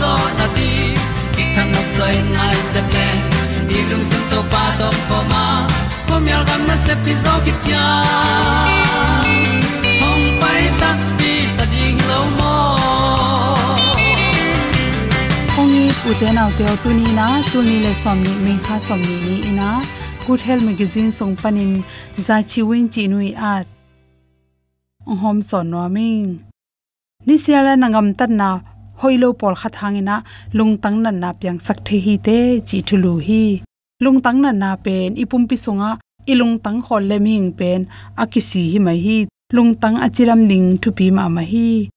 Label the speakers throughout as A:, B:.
A: zo na ti ki kan nok sai nai se ple ni lung sun to pa to pa ma. Ko mi al gam na se pi zo ki tia hom pai ta ti ta ding lo mo
B: ong ni u te nau te tu ni na? Tu ni le som ni me kha som ni ni ina good health magazine song panin za chi win, chi nui at hom son no ming ni sia la nangam tan na hoilo pol kha thangina lungtang nan na pyang sakthe hi te, chi thulu hi. Lungtang nan na pen, ipum pi sunga ilungtang khol le pen akisi hi mai hi. Lungtang achiram ning thu pi ma ma hi.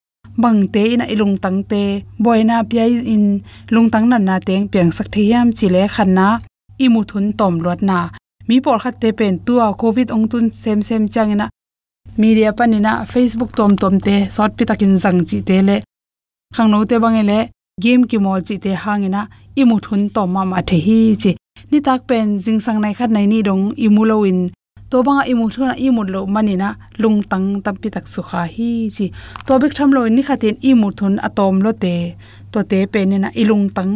B: Bang te ina ilungtang te boina pyai in, lungtang nan na teng pyang sak the yam chile khanna imu thun tom lot na. Mi por khat te pen tua covid ong tun sem sem changina media panina facebook tom tom te sort pitakin zang chi te le khangno te bangele game ki mol chi te hangina imu thun to ma ma the hi chi. Ni tak pen jing sang nai khat nai ni dong imulo in to banga imu thuna imu lo manina tam pi tak su kha hi chi. To bek tham lo ni khatin imu thun atom lo te. To te penina ilung tang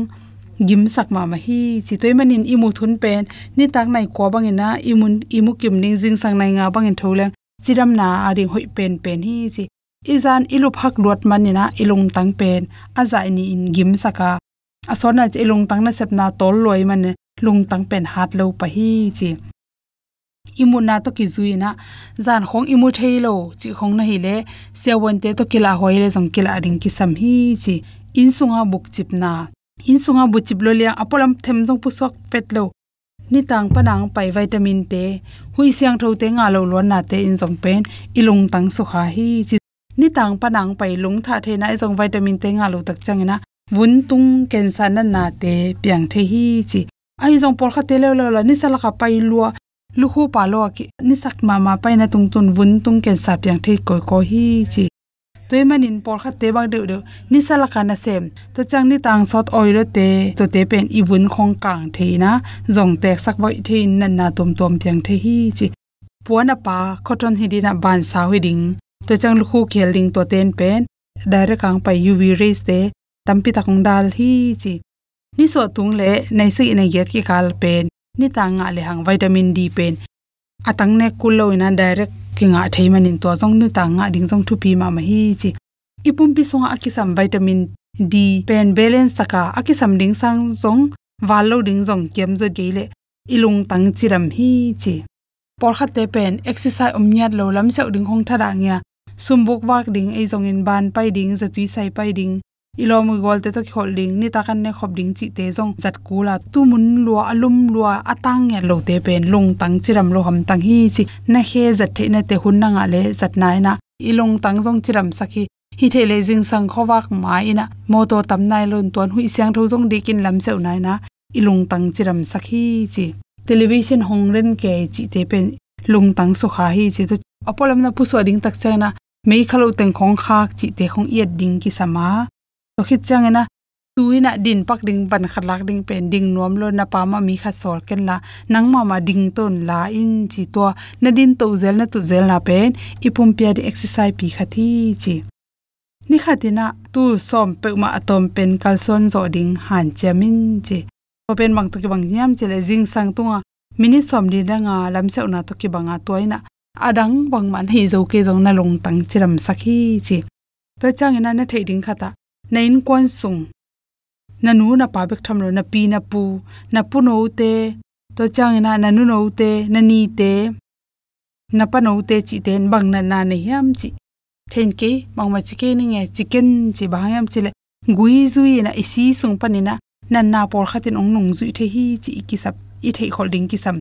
B: gim sak ma ma hi chi. Toy manin imu thun pen, ni tak nai ko bangina imun, imu kim ning jing sang nai nga bangin thole chiram na ari hoi pen pen hi chi izan ilup hak luat manina ilung tang pen. Azai ni in gim saka. Asona che ilung tang na sepna tol loi man lung tang pen hat lo pa hi chi. Imu na to ki zuina zan khong imu thailo chi khong na hi le. Sewon te to kila hoi le jong kila ring ki sam hi chi. In sunga buk chip na. In sunga bu chip lo le apolam them jong pu sok pet lo. Ni tang panang pai vitamin te. Hui siang tho te nga lo lo na te in jong pen. Ilung tang su kha hi chi ni tang panang pai lung tha the na jong vitamin te nga lo tak changena vun tung cancer na na te piang the hi chi. Ai jong por kha te le lo ni sala kha pai lua. Lu ho pa lo ki ni sak ma ma pai na tung tun vun tung cancer piang the ko ko hi chi. Toy manin por kha te bang de de ni sala kha na sem. To chang ni tang sot oi oil te. To te pen i vun khong kang the na jong tek sak boi thein na na tom tom piang the hi chi. Puana pa, cotton hidina ban sa wi to chang lu khu khel ding to ten pen direct kang pai uv rays te tampi takong dal hi chi. Ni so tung le nei se ina yet ki kal pen ni ta nga le hang vitamin d pen atang ne kulo ina direct kinga theimanin to jong nu ta nga ding jong thu pi ma ma hi chi. Ipum pi songa akisam vitamin d pen balance taka akisam ding sang jong walo ding jong kem zo geile ilung tang chiram hi chi. Por khat te pen exercise umnyat lo lam se ding hong thada nya sumbuk wak ding ei zong in ban pai ding za tui sai pai ding ilom gol te to khol ding ni takan ne khop ding chi te zong zat kula tu mun lua, alum lua, atang ya lo te pen, lung tang chiram lo ham tang hi chi. Na he zat the na te hun na nga le zat nai na ilong tang zong chiram sakhi hi the le jing sang khowak ma ina. Mo to tam nai lon ton hui siang tho zong dikin lam seu nai na ilong tang chiram sakhi chi. Television hong ren ke chi te pen, lung tang su kha hi chi to apolam na pu so ding tak chana mei khalo teng khong khak chi te khong yet ding ki sama. To khit changena, tuina din pak ding ban khatlak ding pen ding nom lo na pa ma mi kha sol ken la. Nang ma ma ding ton la in chi to na din to zel na tu zel na pen. Ipum pia di exercise pi khathi chi. Ni khatina tu som pe ma atom pen kalson zo ding han chamin chi. To pen mang to ki bang nyam chele jing sang tunga mini som di da nga lam se na to ki banga toina adang bang man hi zo ke zo na long tang chiram sakhi chi. To changena na theding khata na in kon sung. Na nu na pa bek tham lo, na pi, na pu. Na pu no te. To chang ina na nu no te, na ni te. Na pa no te chi ten bang na na ne yam chi. Then ke mang ma chi ke ni nge chicken chi ba yam chi le. Gui zui na isi sung pa ni na na na por khatin ong nong zui the hi chi ki sap, i thei holding ki sam.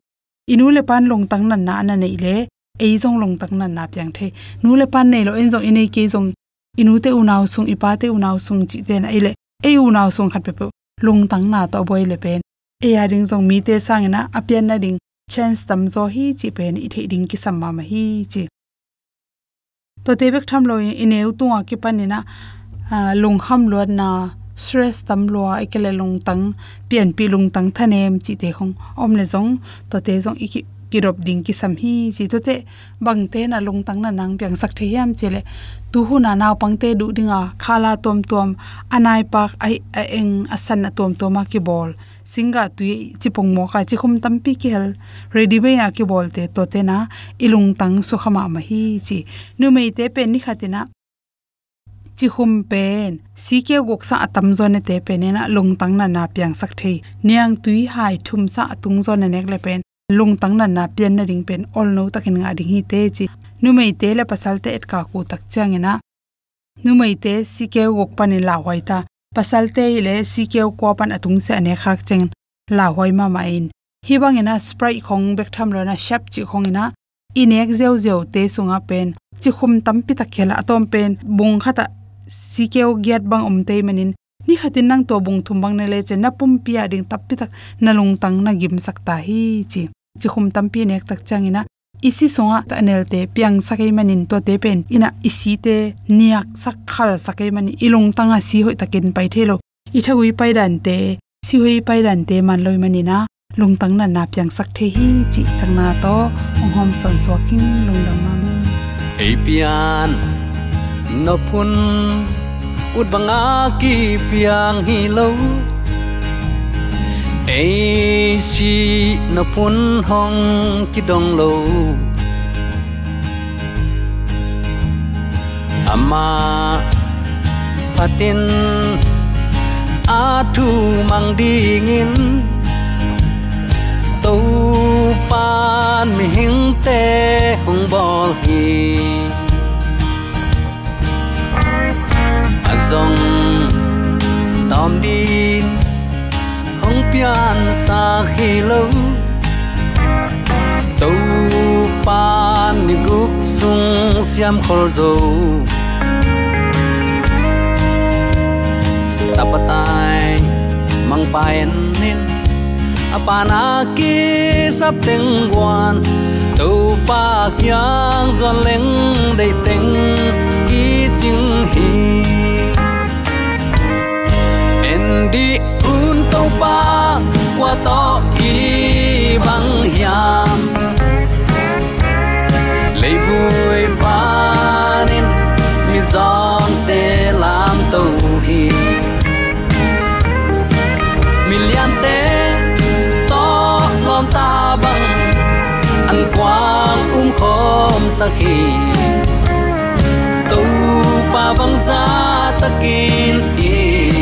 B: Inu le pan long tang na na na nei le ei zong long tak na na pyang the nu le pan nei lo en zong inei ke zong inu te unaw sung ipa te unaw sung chi te na ile ei unaw sung khat pe lung tang na to boy le pen e ya ding zong mi te sang na apian na ding chance tam zo hi chi pen i the ding ki sam ma hi chi to te bek tham lo in eu tu ki na lung kham lo na stress tam lo ikele lung tang pian pi lung tang thanem chi te khong om le zong to te jong iki kirop ding ki sam hi chi to te bang te na lung tang na nang pyang sak the yam chele tu hu na naw pang te du dinga khala tom tom anai pak ai a eng asan na tom toma ki bol singa tu chi pong mo ka chi khum tam pi ki hel. Ready be ya ki bol te, to te na ilung tang su khama ma hi chi. Nu mei te pen ni khatina chi khum pen. Si ke gok sa atam zone te pen e na lung tang na na pyang sak the. Niang tui hai thum sa tung zone nek le pen lung tang na na pian na ring pen all no takin nga ding hi te chi. Nu mei te la pasal te et ka ku tak chang ena. Nu mei te si ke gok pan la hoi ta. Pasal te le si ke ko pan atung se ane khak cheng. La hoi ma ma in. Hi bang ena spray khong bek tham lo na shap chi khong ina inek zeu zeu te sunga pen. Chi khum tam pi ta khela atom pen. Bung khata si ke get bang om te manin ni khatin nang to bung thum bang ne le che na pum pia ding tap pi tak na lung tang na gim sakta hi chi chi khum tampi nek tak changina isi songa ta anel te piang sakai manin to te pen ina isi te niak sak khal sakai mani ilung tanga si hoi takin pai thelo i thagui pai dan te si hoi pai dan te man loi mani na lung tang na na piang sak the hi chi changna to ong hom son so king lung dam mam
A: e pian no pun ut banga ki piang hi lo ai si na phun hong ki dong lo ama à patin a thu mang dingin tàu pan mi hing te hong bol hi azong tom din hong pian sa khi lâu. Tàu pan mi guk sung siam khol zo tapatai mang paen nin apana ki sắp tiếng quan. Tu pa kyang zon leng dei teng ki ching hi di un tàu pa qua to kỳ băng hiam lấy vui ba nên mi giòn tê làm tàu hi million tê to lom ta băng ăn quang um khom sa khi tàu pa băng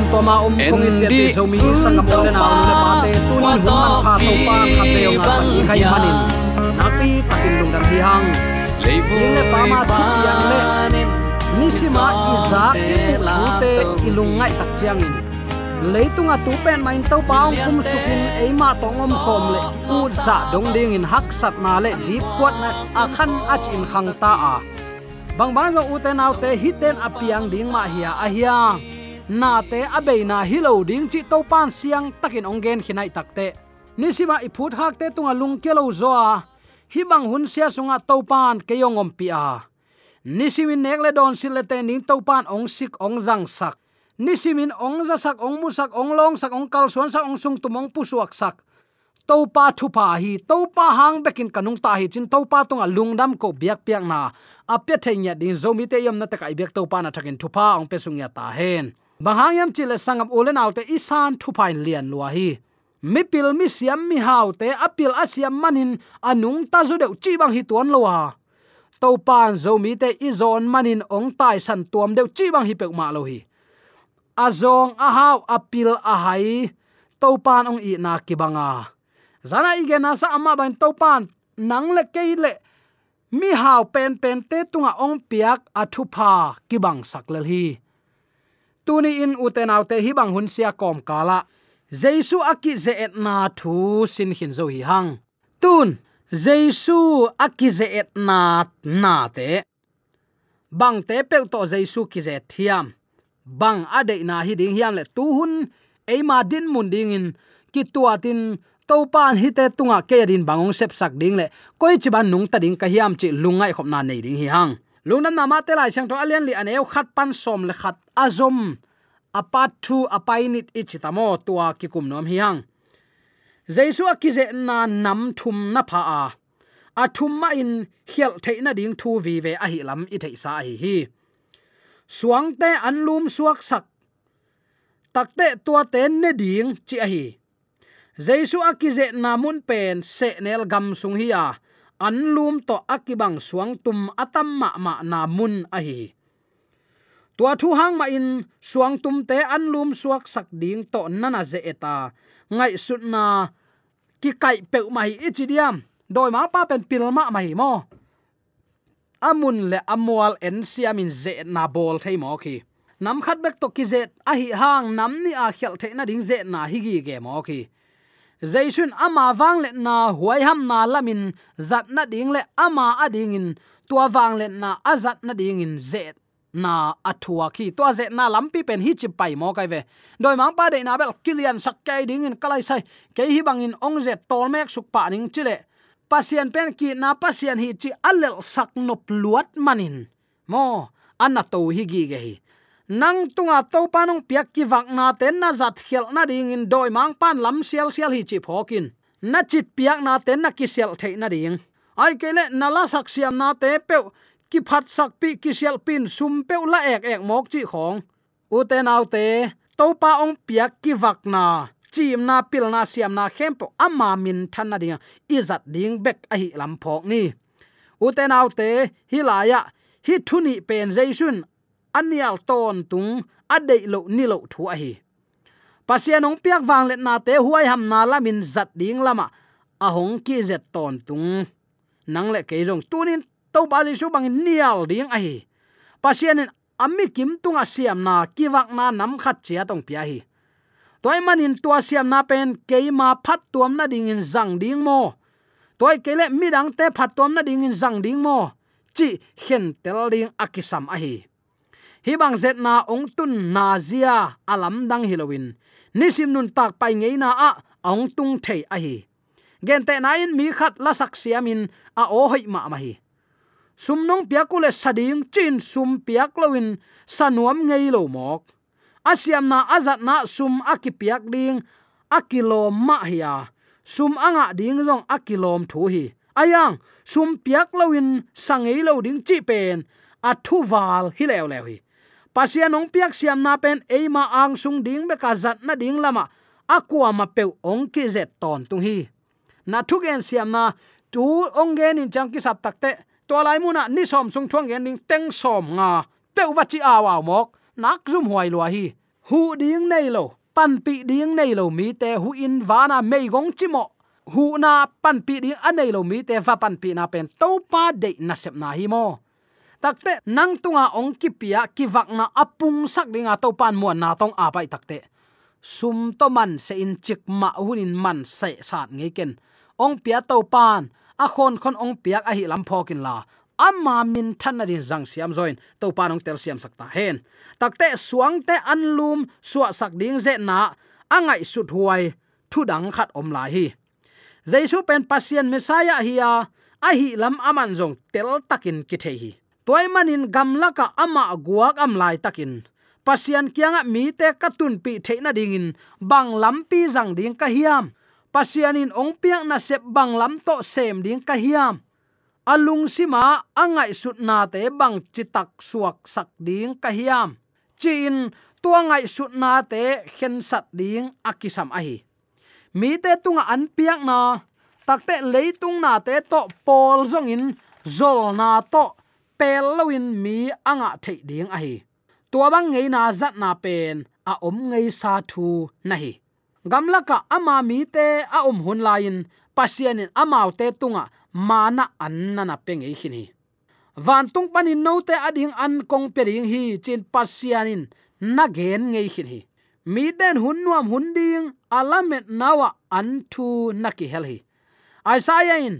C: kam to ma om kong in te so mi sang kam ole na le pa te tu ni hu man pha to pa kha te nga sak i khai manin. na pi takin lung dang hi hang in le pa ma thu yang le ni sima iza ki tu thu te ilung ngai tak chiang in leitunga tu pen main to paung kum sukin eima tongom khom le u za dong ding in hak sat na le deep kwat na akhan achin khang ta a bang bang zo uten nau te hiten apiang ding ma hiya a hiya na te abeina hilo ding chi to pan siang takin ongen khinai takte nisima iput hak te tunga lung kelo zoa hibang hi bang hun sia sunga to pan keyongom pi a. Nisimin nekle don silete ning to pan ong sik ong jang sak. Nisimin ong za sak ong mu sak ong long sak ong kal suan sak ong sung tumong pusuak sak. To pa thu pa hi, to pa hang bekin kanung ta hi chin to pa tunga lungdam ko biak piak na. Apya thenya din zomi te yam na ta kai biak to pa na thakin thu pa ong pesung ya ta hen bahang yam chile sangam ulen autte isan thu pain lian lua hi. Mi pil mi siam mi hau te apil asiam manin anung ta zu deu chi bang hi tuan lowa to pan zomi te izon manin ong tai san tuam deu chi bang hi pek ma lo hi. Azong hau apil a hai to pan ong i na ki banga. Zana igena sa ama ban to pan nang le ke le mi haw pen pen te tunga ong piak athu pha kibang saklel hi tuni in utenaw te hi bang hun sia kom kala. Jesu aki ze et na thu sin hin zo hi hang. Tun, jesu aki ze et na na te. Bang te pel to jesu ki ze thiam. Bang ade na hi ding hiam le tu hun eima din mun ding in. Ki tuatin to pan hi te tunga ke din bangong sep sak ding le. Koi chi ban nung ta ding ka hiam chi lungai khop na nei ding hi hang lungnam na ma te lai chang to alian li aneu khat pan som le khat azom. Apat thu apainit ichitamo tua ki kum nom hi hang. Jaisu akize na nam thum na pha a. A thum ma in hial theina ding thu vi ve a hi lam i thei sa hi hi. Suang te an lum suak sak. Takte tua ten ne ding chi a hi. Jaisu akize namun pen se nel gam sung hi a. an lum to akibang suang tum atam ma ma na mun a hi. Tua thu hang ma in, suang tum te an lum suak sak ding to nana ze eta ngai sut na, ki kai pe mai ichidiam doi ma pa pen pil ma mai mo. Amun le amwal en siamin ze na bol thei mo khi. Nam khat bek to ki zet a hi hang, nam ni a khel the na ding ze na hi gi ge mo khi zaisun ama wang le na huai ham na lamin, zat na ding le ama ading in. Tua wang le na azat na ding in, zet na athua khi. To ze na lampi pen hi chipai mo kai ve. Doi mang pa de na bel kilian sak kai ding in kalai sai. Ke hi bang in ong ze tol mek suk pa ning chile pasien pen ki na pasien hi chi alel sak nop luat manin. Mo anna to hi gi ge hi nang tunga to panong piak ki wak na ten na zat khel na ding in doi mang pan lam sial sial hi chi phokin na chi piak na ten na ki sel thei na ding. Ai kele na la sak siam na te pe ki phat sak pi ki sel pin sum pe la ek ek mok chi khong. U te nau te to pa ong piak ki wak na, chim na pil na siam na khem po ama min than na ding. Izat ding bek a hi lam phok ni. U te nau te hilaya hi thuni pen jaisun anial ton tung, adei lo ni lo thu a hi. Pasian ong piak wang let na te huai ham na lamin zat ding lama. Ahong ki zet ton tung. Nang le ke jong tunin to ba li su bang nial ding a hi. Pasian ammi kim tunga siam na kiwak na nam khat chia tong pia hi. Toy manin tua siam na pen keima phat tuam na ding in zang ding mo. Toy kele midang te phat tuam na ding in zang ding mo. Chi hen tel ding akisam a hi hibang zet na ong tun na zia alam dang hilowin nisim nun tak pai ngei na a, ong tung thei a hi. Gen te na in mi khat la sak siamin a o hoi ma ma hi. Sum nong piakule sading chin sum piak lowin sanuam ngei lo mok. Asiam na azat na sum akipiak ding akilom ma hiya sum anga ding jong akilom thu hi. Ayang sum piak lowin sangei lo ding chi pen, a thu wal hi lew lew hi pasian ong piak siam na pen eima ang sung ding be ka zat na ding lama. Akwa ma pe ong ki zet ton tung hi. Na thu gen siam na, tu ong gen in chang ki sap takte to lai mu na, ni som sung thuang gen ding teng som nga. Pe wa chi awa mok, nak zum huai lo hi. Hu ding nei lo, pan pi ding nei lo mi te hu in vana mei gong chi mo. Hu na pan pi ding anei lo mi te va pan pi na pen to pa de na sep na hi mo takte nang tunga ong kipia pia na apung sak dinga to pan mo na tong apai takte. Sum to man se in chik ma hunin man se sat ngei ken. Ong pia to pan a khon khon ong piak a hi lam phokin la. Amma min than na din jang siam join to panong tel siam sakta hen. Takte, suang te anlum suwa sak ding ze na angai sut huai, thu dang khat om la hi. Jaisu pen pasien mesaya hiya, a hi lam aman jong tel takin ki the hi toy manin gamla ka ama guak am lai takin. Pasian kianga mi te katun pi theina dingin, bang lampi jang ding ka hiam. Pasianin ong piang na sep bang lam to sem ding ka hiam. Alung sima angai sut na te bang chitak suak sak ding ka hiam. Chin tua ngai sut na te khen sat ding akisam ahi. Mi te tunga an piang na takte leitung na te to pol zong in zol na to pel loin mi anga thei ding ahi tua bang ngei na zat na pen, a om ngei sa thu nahi gamlaka ama mi te, a om hun lain, pasianin amau te tunga, mana anna na peng ei khini van tung panin no te ading an kong pering hi, chin pasianin na gen ngei khini mi den hun nuam hun ding alamet nawa an thu naki hel hi. Isaiah in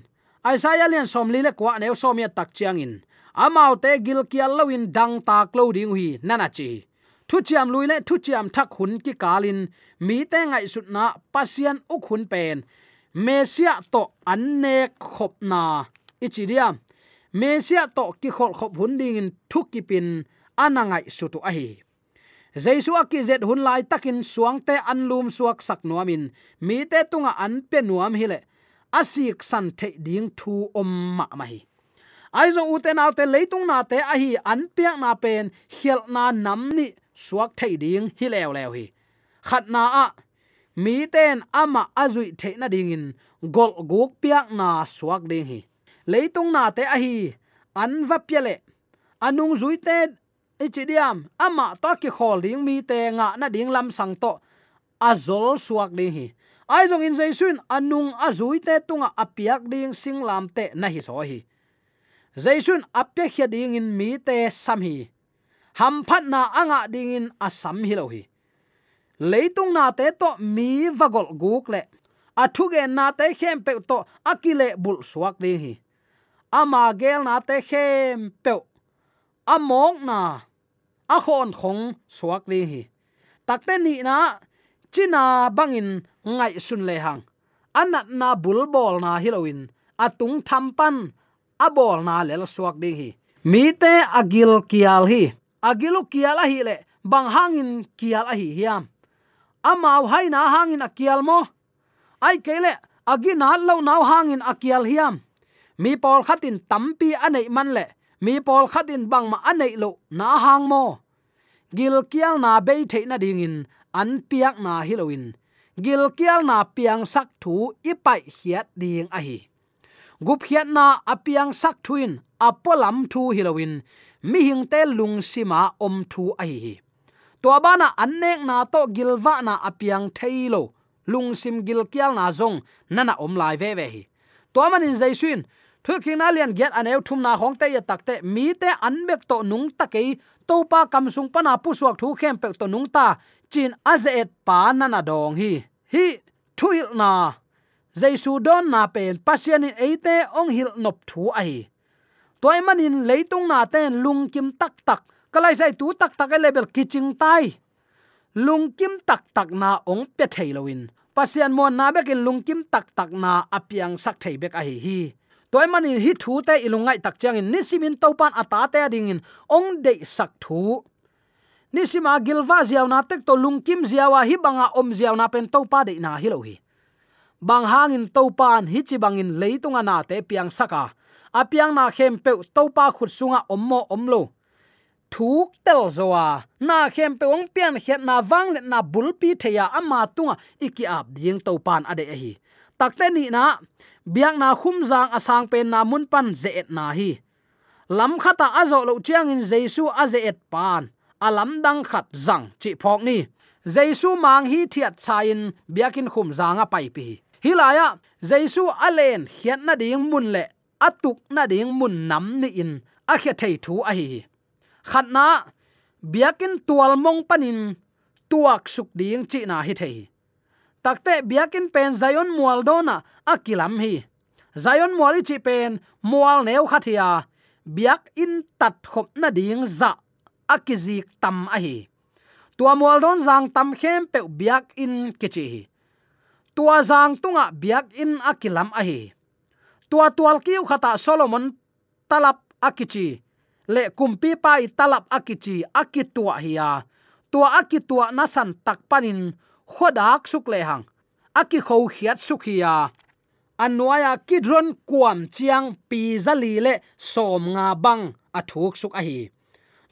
C: isaiah lian som li le kwa ne somia tak chiang in amau te gil kial lawin dang tak lo ding hi nana chi. Thu chiam lui le thu chiam thak hun ki kalin. Mi te ngai sut na pasian uk hun pen. Mesia to anne khop na. Ichidiam mesia to ki khol khop hun ding in thu ki pin anangai sutu a hi jaisu aki zet hun lai takin suang te anlum suak sak nuamin mi te tunga an pe nuam hile asik san the ding thu om ma ma hi aizo uten autte leitung na te a hi an piak na pen hiel na nam ni suak thei ding, hi lew lew hi. Khat na a, mi ten ama azui the na ding in, gol guk piak na suak ding hi. Leitung na te a hi an va piale anung zui te ichidiam ama to ki khol ding mi te nga na ding lam sang to, azol suak ding hi. Ai jong in jaisun, anung azui te tunga apiak ding singlam te na hi so hi jaisun apya khia ding in mi te sam hi. Ham phat na anga ding in asam hi lo hi. Leitung na te to mi vagol guk le. Athu ge na te khem pe to akile bul suak ding hi. Ama gel na te khem pe among na a khon khong suak ding hi. Takte ni na, china bangin ngai sun le hang. Anat na bul bol na hiloin atung thampan abol na lel suak ding hi. Mi te agil kial hi. Agilu kial a hi le bang hangin kial a hi hiam. Amau hai na hangin akial mo. Ai kele agi na lo naw hangin akial hiam. Mi pol khatin tampi anei man le. Mi pol khatin bang ma anei lo na hang mo. Gil kial na be the na ding in, an piak na hiloin gil kial na piang sak thu ipai hiat ding a hi gup hiat na apiang sak thuin apolam thu hilowin mi hing te lung sima om thu a hi to bana annek na to gilwa na apiang thailo lung sim gil kial na zong nana om lai ve ve hi. To man in thu king na lian get aneu thum na hong te ya takte mi te an bek to nung takei to pa kam sung pana pu suak thu khem pek to nung ta, chin azet pa nana dong hi. Hi, thuil na jaisu don na pen pasian in eite ong hil nop thu ai toy manin leitung na ten lung kim tak tak, kalai sai tu tak tak e level kiching tai. Lung kim tak tak na ong pe thailoin pasian mon na bekin lung kim tak tak na apiang sak thei bek a hi. Hi toy manin hi thu te ilungai tak chang in nisimin topan ata te ding in ong de sak thu. Nisima gilwa ziaw na tek to lungkim ziawa hi banga om ziaw na pen topa de na hi lo hi bang hangin topan hi chi bangin leitunga na te piang saka. Apiang na khem pe to khut sunga ommo omlo. Thuk tel zoa na khem pe ong pian het na wang le na bulpi theya ama tunga iki ap ding topan ade hi takte ni na biang na khum jang asang pen na mun pan ze na hi. Lam khata azo lo chiang in jesu azeet pan. Alam dang khat zang chi phok ni. Jesu mang hi thiat chain biakin khum zanga pai pi hilaya jaisu alen hian na ding mun le atuk na ding mun nam ni in a khe thei thu a hi khatna biakin tual mong panin tuak suk ding chi na hi thei takte biakin pen zayon mual dona akilam hi. Zayon mual chi pen mual neu khathia biak in tat khop na ding za akizik tam a hi. Tua mual don zang tam khem pe biak in kichi hi tua zang tunga biak in akilam ahi. Tua tual kiu khata solomon talap akichi. Le kumpi pai talap akichi akitua hiya. Tua akitua nasan tak panin khodak suk le hang aki kho hiat suk hiya. Kidron kuam chiang pi zali le som nga bang athuk suk ahi.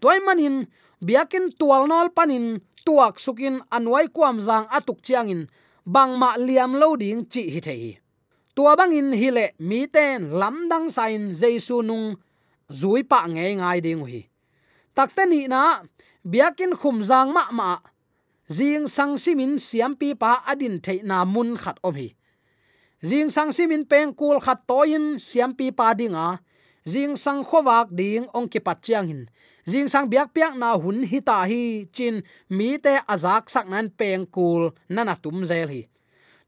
C: Toy manin, biakin tual nol panin, tuak sukin anwai kuam zang atuk chiangin bangma liam lo ding chi hi thei. Tua bang in hi le mi ten lamdang sain jesu nung zui pa nge ngai ding hi takte ni na biakin khum jang ma ma jing sang simin siam pi pa adin thei na mun khat om hi. Jing sang simin peng kul khat toin siam pi pa dinga jing sang khowak ding ong ki pat chiang hin jing sang biak piak na hun hi ta hi, chin mi te azak sak nan peng kul nana tum zel hi.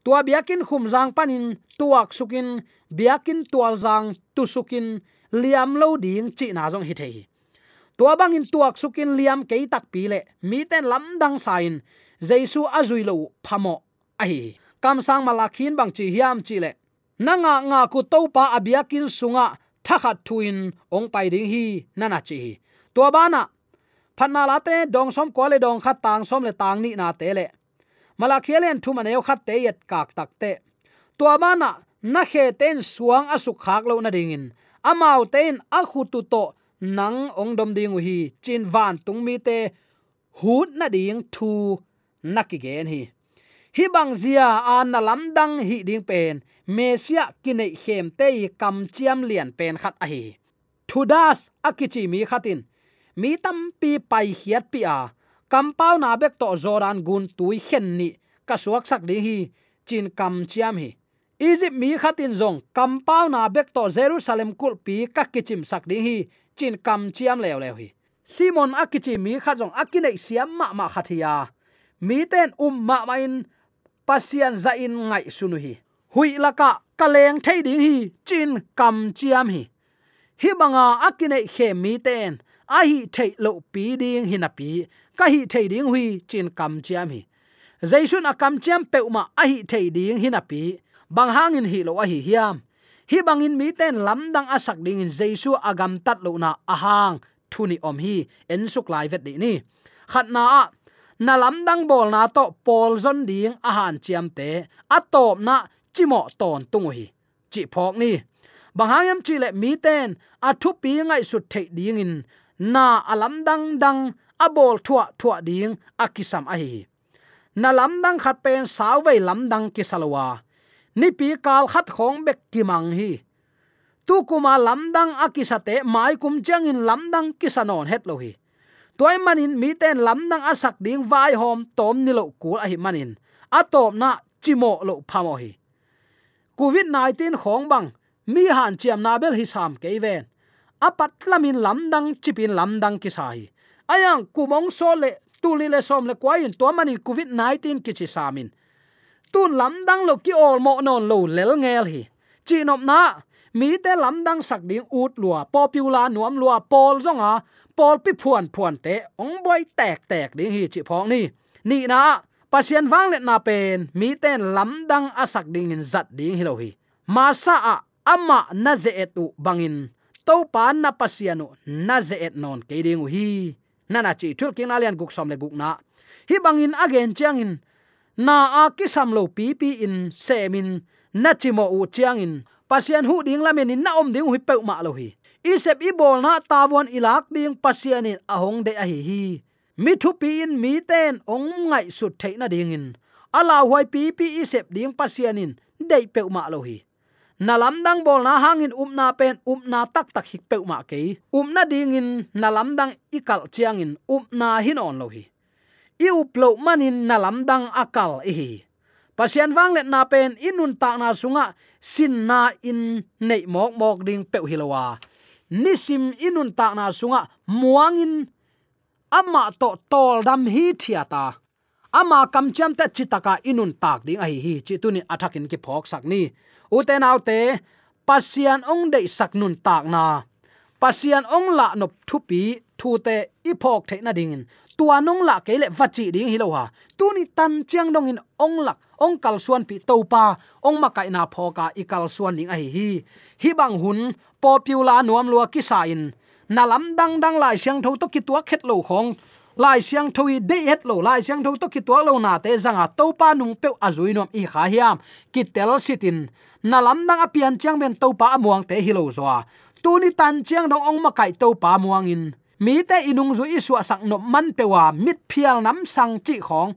C: Tua biakin khum jang panin tuak sukin biakin tual jang tu sukin liam lo ding chi na jong hi thei tua bangin tuak sukin liam ke tak pi le, mi ten lam dang sain jaisu azui lo phamo ai kam sang malakhin bang chi hiam chi le nanga nga ku topa abiakin sunga thakhat thuin ong pai ding hi nana chi tua bana phanna la te, dong som ko le dong khat tang som le tang ni na te le. Mala khialen thu ma neu khat te yet kak tak te. Tua bana na khe ten suang asuk khak lo na ding in. Amau ten a khu tu to, nang ong dom ding hi, chin van tung mi te, hut na ding thu naki gen hi. Hi bang zia an na lam dang hi ding pen mesia kinai khem te kam chiam lian pen khat a hi. Thudas akichi mi khatin mi tam pi pai hiat pi a. Kam pau na bek to zoran gun tui khen ni. Ka suak sak di hi. Chin kam chiam hi. Egypt mi khatin zong. Kam pau na bek to jerusalem kul pi ka kichim sak di hi. Chin kam chiam lew lew hi. Simon akichi mi kha jong akine siam ma ma khathia mi ten um ma main pasian za in ngai sunu hi. Hui laka kaleng thei ding hi. Chin kam chiam hi. Hi banga akine khe mi ten a hi thei lo pi ding hi na pi ka hi thei ding hui chin kam chiam hi. Jaisun a kam chiam pe ma a hi thei ding hi na pi, bang in hi lo a hi hiam. Hi bangin mi ten lamdang asak ding in jaisu agam tat lo na ahang thuni om hi, en suk lai vet di ni. Khat na na lamdang bol na to pol zon ding ahan chiam te atop na chimo ton tung hi. Chi phok ni. Banghayam chi le mi ten, a thu pi ngai su thei ding in na alam dang dang abol thua thua ding akisam a hi. Na lam dang khat pen saw vei lam dang ki salwa ni pi kal khat khong bek ki mang hi. Tu kuma lam dang akisate mai kum chang in lam dang kisanon het lo hi. Toy manin mi ten lam dang asak ding vai hom tom ni lo kul a hi manin. Atop na chimo lo phamo hi. Covid 19 khong bang, mi han chiam na bel hi sam ke ven apat lamin lamdang, chipin lamdang kisai. Ayang, kumong so le tuli le som le kwai in to mani covid 19 kichi samin. Tun lamdang lo ki ol mo non lo lel ngel hi. Chi nop na, mi te lamdang sak ding ut lua popular nuam lua pol zonga, pol pi phuan phuan te, ong boy tek tek ding hi chi phong ni. Ni na, pasien wang le na pen, mi ten lamdang asak ding in zat ding hi lo hi. Masa a, ama na ze etu bangin to pan na pasianu na ze et non ke ding hi na na chi thul king alian guk som le guk na. Hi bangin again changin na a ki sam lo pi pi in semin na chi mo u chiang in, pasian hu ding lamen in na om ding hu pe ma lo hi. Isep i bol na tawon ilak ding pasian in ahong de a hi hi. Mi thu pi in mi ten ong ngai su the na ding in. Ala huai pi pi isep ding pasian in dei pe ma lo hi na dang bol na hangin um na pen um na tak tak hik pe ma ke um na ding in na dang ikal chiang in um na hin on lo hi. I uplo manin na dang akal e hi. Pasian wang let na pen, inun ta na sunga, sin na in nei mok mok ding pe hilowa nisim inun ta na sunga, muangin, ama to tol dam hi thiata ama kam cham ta chitaka inun tak ding ai hi chi tunin athakin ki phok sak ni uten autte pasian ong dei sak nun tak na. Pasian ong la nop thupi thute ipok the na ding tua nong la kele vachi ding hi lo tu ni tan chiang dong in ong lak, ong kal suan pi to pa, ong ma kai na phoka i kal suan ning ai hi hi. Bang hun popular nuam lua ki sa in. Na lam dang dang lai siang tho to ki tua khet lo khong lai siang thoi de et lo. Lai siang tho to ki to lo na te zanga to pa nung pe azui nom i kha hiam. Ki tel sitin na lam dang apian chiang ben to pa amuang te hilo lo zo tu ni tan chiang dong ong ma kai to pa muang in. Mi te inung zu isu sak no man pe wa mit phial nam sang chi khong.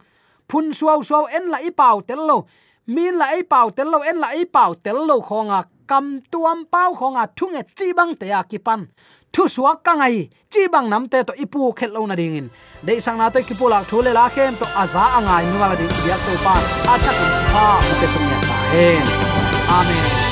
C: Phun suau suau en la i pau tel lo. Min la i pau tel lo, en la i pau tel lo khonga kam tuam pau khonga thunge chi bang te a ki pan thu suwa ka ngai, chi bang nam te to ipu khet lo na ding in. De sang na te ki pula thule la khem to aza angai mi wala di, ya to pa, a chak pa ke sum ya ta hen. Amen.